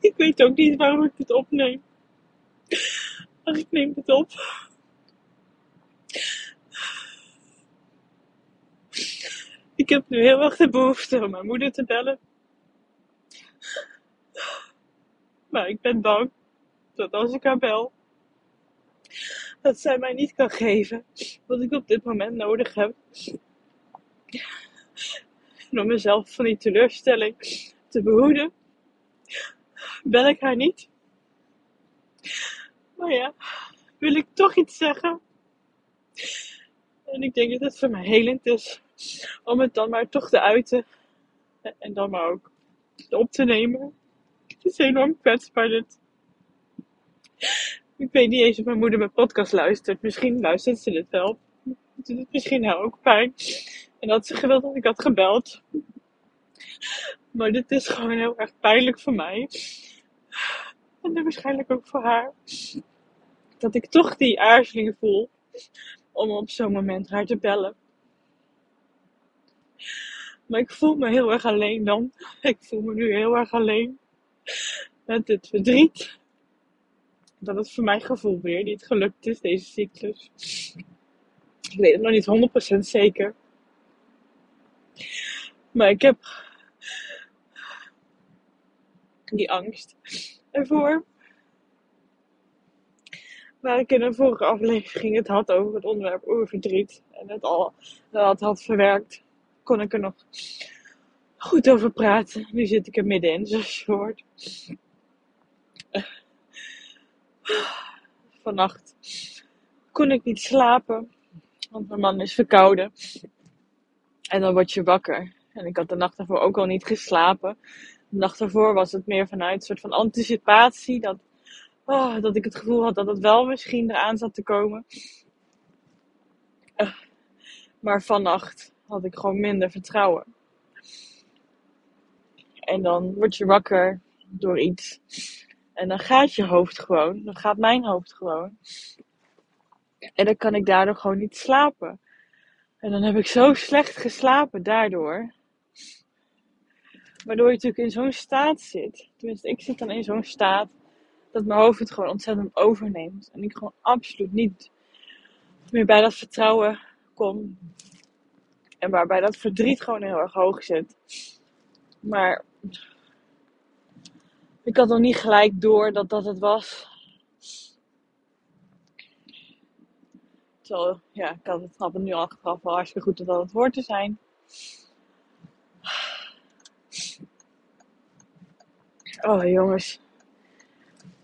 Ik weet ook niet waarom ik het opneem. Maar ik neem het op. Ik heb nu heel erg de behoefte om mijn moeder te bellen. Maar ik ben bang dat als ik haar bel, dat zij mij niet kan geven wat ik op dit moment nodig heb. Om mezelf van die teleurstelling te behoeden, bel ik haar niet. Maar ja, wil ik toch iets zeggen. En ik denk dat het voor mij helend is om het dan maar toch te uiten. En dan maar ook op te nemen. Het is enorm kwetsbaar dit. Ik weet niet eens of mijn moeder mijn podcast luistert. Misschien luistert ze dit wel. Het doet misschien haar ook pijn. En dat ze gewild dat ik had gebeld. Maar dit is gewoon heel erg pijnlijk voor mij. En waarschijnlijk ook voor haar. Dat ik toch die aarzeling voel om op zo'n moment haar te bellen. Maar ik voel me heel erg alleen dan. Ik voel me nu heel erg alleen. Met dit verdriet. Dat het voor mijn gevoel weer niet gelukt is, deze cyclus. Ik weet het nog niet 100% zeker. Maar ik heb die angst ervoor. Waar ik in een vorige aflevering het had over het onderwerp oerverdriet. En het al dat had verwerkt. Kon ik er nog goed over praten. Nu zit ik er middenin, zoals je hoort. Vannacht kon ik niet slapen. Want mijn man is verkouden. En dan word je wakker. En ik had de nacht daarvoor ook al niet geslapen. De nacht daarvoor was het meer vanuit een soort van anticipatie. Dat, oh, dat ik het gevoel had dat het wel misschien eraan zat te komen. Uh, maar vannacht had ik gewoon minder vertrouwen. En dan word je wakker door iets. En dan gaat je hoofd gewoon. Dan gaat mijn hoofd gewoon. En dan kan ik daardoor gewoon niet slapen. En dan heb ik zo slecht geslapen daardoor. Waardoor je natuurlijk in zo'n staat zit. Tenminste, ik zit dan in zo'n staat dat mijn hoofd het gewoon ontzettend overneemt. En ik gewoon absoluut niet meer bij dat vertrouwen kom. En waarbij dat verdriet gewoon heel erg hoog zit. Maar ik had nog niet gelijk door dat dat het was. Terwijl, ja, ik had het, had het nu achteraf wel hartstikke goed dat dat het hoort te zijn. Oh jongens.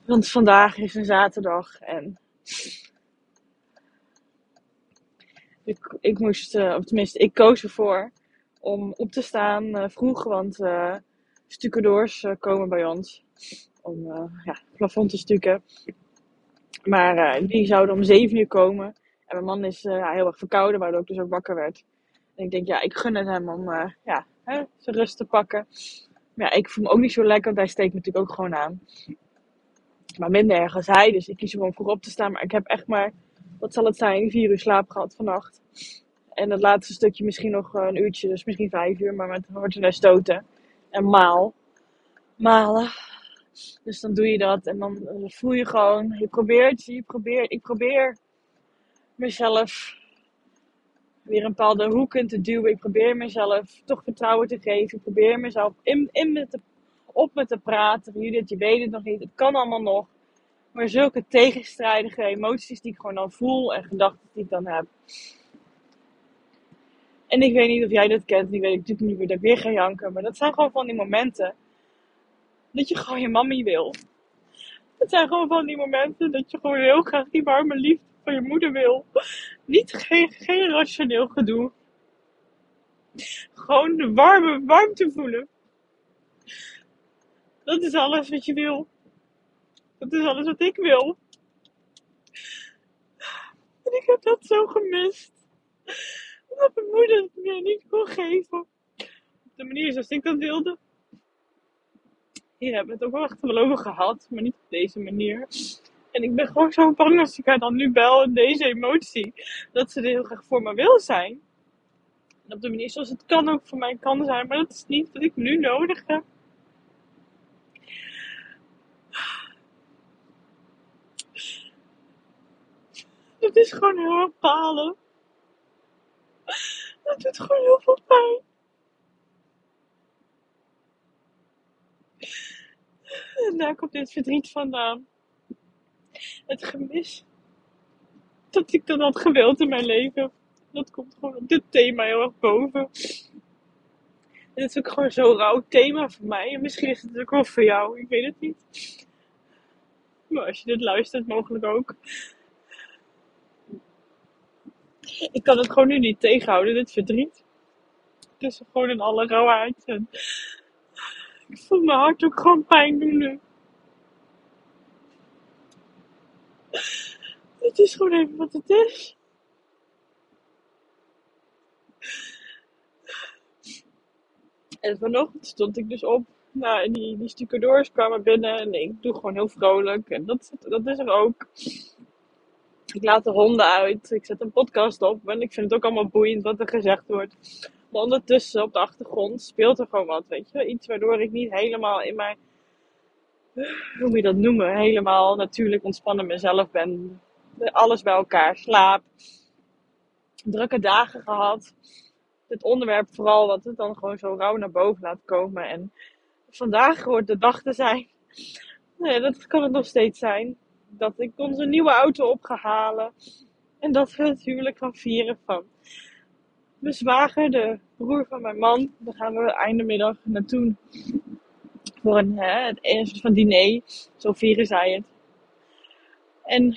Want vandaag is een zaterdag en ik, ik moest, uh, of tenminste, ik koos ervoor om op te staan uh, vroeg, want uh, stucadoors komen bij ons om ja, plafond te stukken. Maar die zouden om 7 uur komen. En mijn man is heel erg verkouden, waardoor ik dus ook wakker werd. En ik denk, ja, ik gun het hem om ja, hè, zijn rust te pakken. Maar ja, ik voel me ook niet zo lekker, want hij steekt natuurlijk ook gewoon aan. Maar minder erg als hij, dus ik kies hem om vroeg op te staan. Maar ik heb echt maar, wat zal het zijn, vier uur slaap gehad vannacht. En het laatste stukje misschien nog een uurtje, dus misschien vijf uur, maar met horten en stoten. En maal. Malen. Dus dan doe je dat en dan voel je gewoon, je probeert, je probeert, ik probeer mezelf weer een bepaalde hoek in te duwen. Ik probeer mezelf toch vertrouwen te geven. Ik probeer mezelf in, in me te, op me te praten. Judith, je weet het nog niet. Het kan allemaal nog. Maar zulke tegenstrijdige emoties die ik gewoon dan voel en gedachten die ik dan heb. En ik weet niet of jij dat kent. Die weet ik natuurlijk niet meer dat ik weer ga janken. Maar dat zijn gewoon van die momenten. Dat je gewoon je mami wil. Dat zijn gewoon van die momenten dat je gewoon heel graag die warme liefde van je moeder wil. Niet geen, geen rationeel gedoe. Gewoon de warme warmte voelen. Dat is alles wat je wil. Dat is alles wat ik wil. En ik heb dat zo gemist. Dat mijn moeder het mij niet kon geven. Op de manier zoals ik dat wilde. Hier hebben we het ook wel echt wel over gehad, maar niet op deze manier. En ik ben gewoon zo bang als ik haar dan nu bel in deze emotie, dat ze er heel graag voor me wil zijn. En op de manier zoals het kan ook voor mij kan zijn, maar dat is niet wat ik nu nodig heb. Het is gewoon heel bepalend. Doet gewoon heel veel pijn. En daar komt dit verdriet vandaan. Het gemis. Dat ik dat had gewild in mijn leven. Dat komt gewoon op dit thema heel erg boven. En het is ook gewoon zo'n rauw thema voor mij. En misschien is het ook wel voor jou. Ik weet het niet. Maar als je dit luistert, mogelijk ook. Ik kan het gewoon nu niet tegenhouden, dit verdriet. Is gewoon in alle rauwheid. Ik voel mijn hart ook gewoon pijn doen nu. Het is gewoon even wat het is. En vanochtend stond ik dus op. Nou, en die, die stucadoors kwamen binnen. En ik doe gewoon heel vrolijk. En dat, dat is er ook. Ik laat de honden uit. Ik zet een podcast op. En ik vind het ook allemaal boeiend wat er gezegd wordt. Maar ondertussen op de achtergrond speelt er gewoon wat. Weet je? Iets waardoor ik niet helemaal in mijn. Hoe moet je dat noemen? Helemaal natuurlijk ontspannen mezelf ben. Alles bij elkaar. Slaap. Drukke dagen gehad. Het onderwerp vooral wat het dan gewoon zo rauw naar boven laat komen. En vandaag hoort de dag te zijn. Nee, dat kan het nog steeds zijn. Dat ik onze nieuwe auto op ga halen. En dat we het huwelijk gaan vieren van mijn zwager, de broer van mijn man. Daar gaan we einde middag naartoe. Voor een, hè, een soort van diner. Zo vieren zij het. En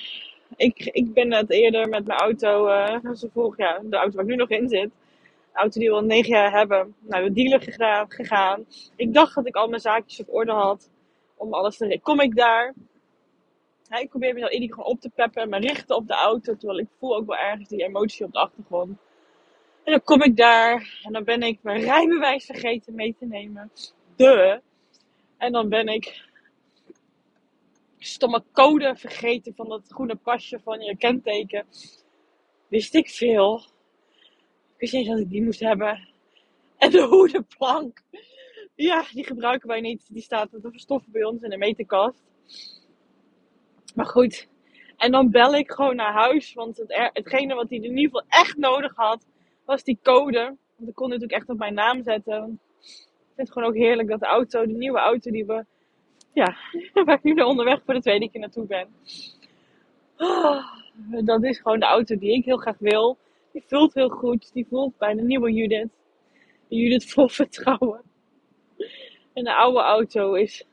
ik, ik ben net eerder met mijn auto, uh, zo vorig jaar, de auto waar ik nu nog in zit. De auto die we al negen jaar hebben, naar de dealer gegaan. Ik dacht dat ik al mijn zaakjes op orde had. Om alles te Kom ik daar. Ik probeer mezelf iedere gewoon op te peppen en me richten op de auto. Terwijl ik voel ook wel ergens die emotie op de achtergrond. En dan kom ik daar en dan ben ik mijn rijbewijs vergeten mee te nemen. De. En dan ben ik stomme code vergeten van dat groene pasje van je kenteken. Wist ik veel. Ik wist niet dat ik die moest hebben. En de hoedenplank. Ja, die gebruiken wij niet. Die staat te verstoffen bij ons in de meterkast. Maar goed. En dan bel ik gewoon naar huis. Want het, hetgene wat hij in ieder geval echt nodig had, was die code. Want ik kon natuurlijk echt op mijn naam zetten. Ik vind het gewoon ook heerlijk dat de auto, de nieuwe auto die we, ja, waar ik nu onderweg voor de tweede keer naartoe ben. Oh, dat is gewoon de auto die ik heel graag wil. Die voelt heel goed. Die voelt bij de nieuwe Judith. Judith vol vertrouwen. En de oude auto is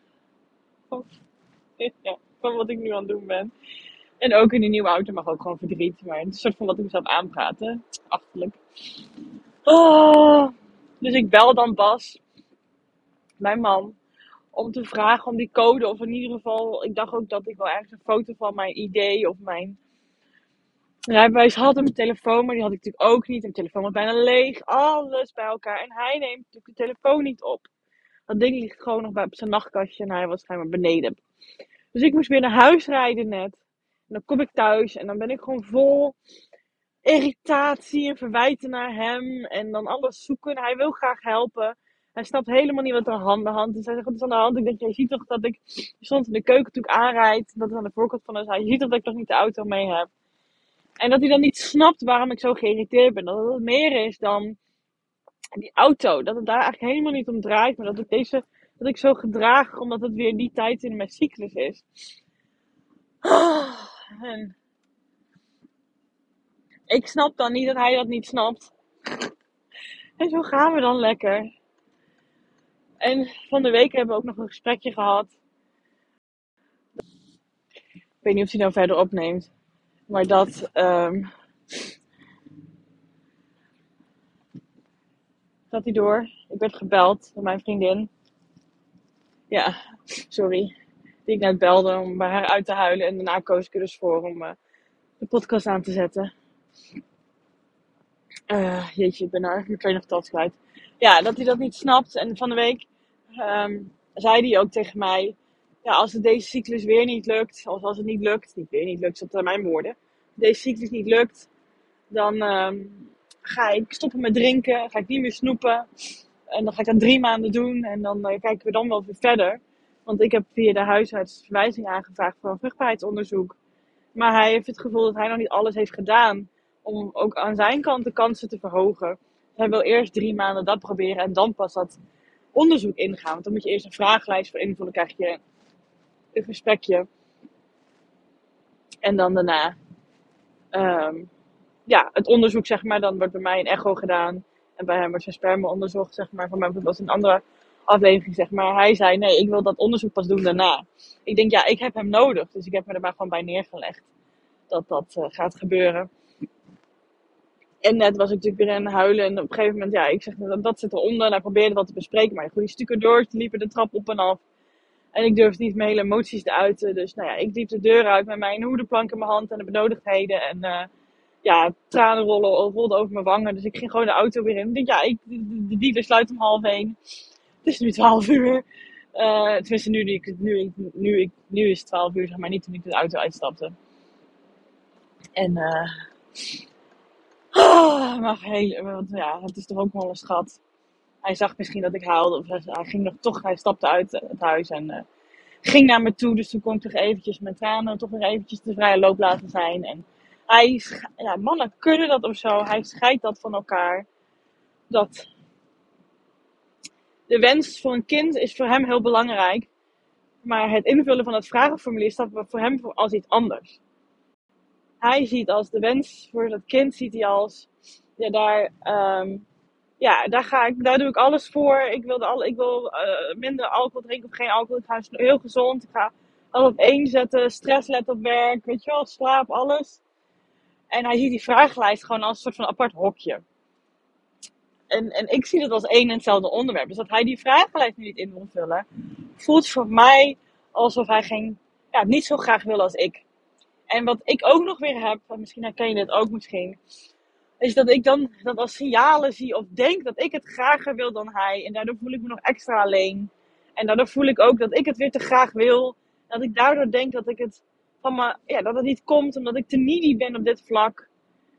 ja, van wat ik nu aan het doen ben. En ook in die nieuwe auto mag ook gewoon verdriet. Maar het is een soort van wat ik mezelf aanpraten. Achterlijk. Oh, dus ik bel dan Bas, mijn man, om te vragen om die code. Of in ieder geval, ik dacht ook dat ik wel ergens een foto van mijn idee of mijn rijbewijs had op mijn telefoon. Maar die had ik natuurlijk ook niet. Mijn telefoon was bijna leeg. Alles bij elkaar. En hij neemt natuurlijk de telefoon niet op. Dat ding ligt gewoon nog bij op zijn nachtkastje en hij was schijnbaar beneden. Dus ik moest weer naar huis rijden net. En dan kom ik thuis en dan ben ik gewoon vol irritatie en verwijten naar hem. En dan alles zoeken. Hij wil graag helpen. Hij snapt helemaal niet wat er aan de hand is. Hij zegt, wat is aan de hand? Ik denk, je ziet toch dat ik soms in de keuken toen aanrijd. Dat is aan de voorkant van huis. Hij ziet toch dat ik nog niet de auto mee heb. En dat hij dan niet snapt waarom ik zo geïrriteerd ben. Dat het meer is dan die auto. Dat het daar eigenlijk helemaal niet om draait. Maar dat ik, deze, dat ik zo gedraag omdat het weer die tijd in mijn cyclus is. En ik snap dan niet dat hij dat niet snapt. En zo gaan we dan lekker. En van de week hebben we ook nog een gesprekje gehad. Ik weet niet of hij nou verder opneemt. Maar dat. Um, gaat hij door? Ik werd gebeld door mijn vriendin. Ja, sorry. Die ik net belde om bij haar uit te huilen. En daarna koos ik er dus voor om uh, de podcast aan te zetten. Uh, jeetje, ik ben nou eigenlijk train of kwijt. Ja, dat hij dat niet snapt. En van de week um, zei hij ook tegen mij... Ja, als het deze cyclus weer niet lukt... Of als het niet lukt... Niet weer niet lukt, dat mijn woorden. Deze cyclus niet lukt... Dan um, ga ik stoppen met drinken. Ga ik niet meer snoepen. En dan ga ik dat drie maanden doen. En dan uh, kijken we dan wel weer verder. Want ik heb via de huisarts verwijzing aangevraagd voor een vruchtbaarheidsonderzoek Maar hij heeft het gevoel dat hij nog niet alles heeft gedaan om ook aan zijn kant de kansen te verhogen. hij wil eerst drie maanden dat proberen en dan pas dat onderzoek ingaan. Want dan moet je eerst een vragenlijst voor invullen, krijg je een gesprekje. En dan daarna ehm, ja, het onderzoek, zeg maar. Dan wordt bij mij een echo gedaan. En bij hem wordt zijn sperma onderzocht, zeg maar. Van mij was een andere aflevering, zeg maar. Hij zei, nee, ik wil dat onderzoek pas doen daarna. Ik denk, ja, ik heb hem nodig. Dus ik heb me er maar gewoon bij neergelegd. Dat dat uh, gaat gebeuren. En net was ik natuurlijk weer in huilen. En op een gegeven moment, ja, ik zeg, dat, dat zit eronder. En hij probeerde wat te bespreken. Maar goede stukken door, liepen de trap op en af. En ik durfde niet mijn hele emoties te uiten. Dus nou ja, ik liep de deur uit met mijn hoedenplank in mijn hand en de benodigdheden. En uh, ja, tranen rollen, rolden over mijn wangen. Dus ik ging gewoon de auto weer in. Ik denk, ja, ik, de, dealer sluit om half één. Het is nu twaalf uur. Uh, tenminste, nu, nu, nu, nu, nu is het twaalf uur, zeg maar, niet toen ik de auto uitstapte. En, uh, maar heel, want ja, het is toch ook wel een schat. Hij zag misschien dat ik haalde, of hij ging nog toch, hij stapte uit het huis en ging naar me toe. Dus toen kon ik toch eventjes mijn tranen toch weer eventjes de vrije loop laten zijn. En hij, ja, mannen kunnen dat of zo. Hij scheidt dat van elkaar. Dat de wens voor een kind is voor hem heel belangrijk. Maar het invullen van het vragenformulier staat voor hem als iets anders. Hij ziet als de wens voor dat kind, ziet hij als, ja, daar, um, ja, daar, ga ik, daar doe ik alles voor. Ik wil, de, ik wil uh, minder alcohol drinken of geen alcohol. Ik ga heel gezond. Ik ga alles op één zetten. Stress let op werk. Weet je wel, slaap, alles. En hij ziet die vragenlijst gewoon als een soort van apart hokje. En, en ik zie dat als één en hetzelfde onderwerp. Dus dat hij die vragenlijst niet in wil vullen, voelt voor mij alsof hij geen, ja, niet zo graag wil als ik. En wat ik ook nog weer heb, en misschien herken je dit ook misschien, is dat ik dan dat als signalen zie of denk dat ik het grager wil dan hij. En daardoor voel ik me nog extra alleen. En daardoor voel ik ook dat ik het weer te graag wil. Dat ik daardoor denk dat ik het me, ja, dat het niet komt omdat ik te needy ben op dit vlak.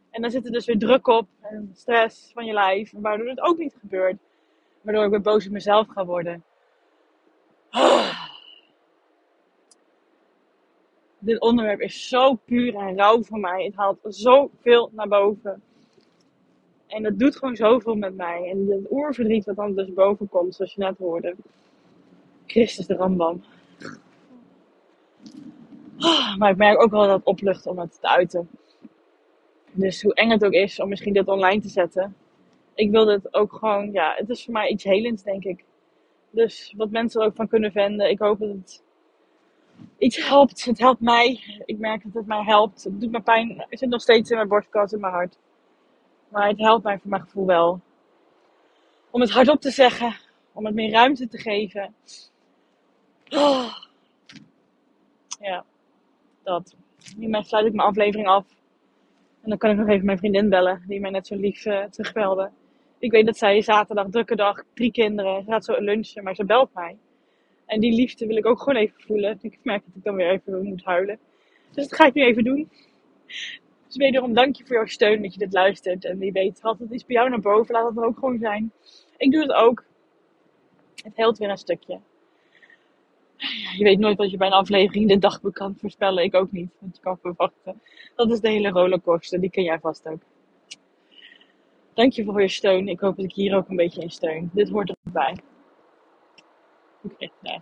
En dan zit er dus weer druk op en stress van je lijf, waardoor het ook niet gebeurt. Waardoor ik weer boos op mezelf ga worden. Dit onderwerp is zo puur en rauw voor mij. Het haalt zoveel naar boven. En dat doet gewoon zoveel met mij. En het oerverdriet wat dan dus boven komt, zoals je net hoorde. Christus de Rambam. Maar ik merk ook wel dat het oplucht om het te uiten. Dus hoe eng het ook is om misschien dit online te zetten. Ik wil dit ook gewoon, ja, het is voor mij iets helends, denk ik. Dus wat mensen er ook van kunnen vinden. Ik hoop dat het iets helpt. Het helpt mij. Ik merk dat het mij helpt. Het doet me pijn. Het zit nog steeds in mijn borstkas, in mijn hart. Maar het helpt mij voor mijn gevoel wel. Om het hardop te zeggen. Om het meer ruimte te geven. Oh. Ja, dat. Hiermee sluit ik mijn aflevering af. En dan kan ik nog even mijn vriendin bellen, die mij net zo lief uh, terugbelde. Ik weet dat zij zaterdag, drukke dag, drie kinderen, ze gaat zo lunchen, maar ze belt mij. En die liefde wil ik ook gewoon even voelen. Ik merk dat ik dan weer even moet huilen. Dus dat ga ik nu even doen. Dus wederom dank je voor jouw steun dat je dit luistert. En wie weet, had het iets bij jou naar boven, laat het er ook gewoon zijn. Ik doe het ook. Het helpt weer een stukje. Je weet nooit wat je bij een aflevering de dag kan voorspellen. Ik ook niet, want je kan verwachten. Dat is de hele rollercoaster, die ken jij vast ook. Dank je voor je steun. Ik hoop dat ik hier ook een beetje in steun. Dit hoort erbij. Oké, okay, dag.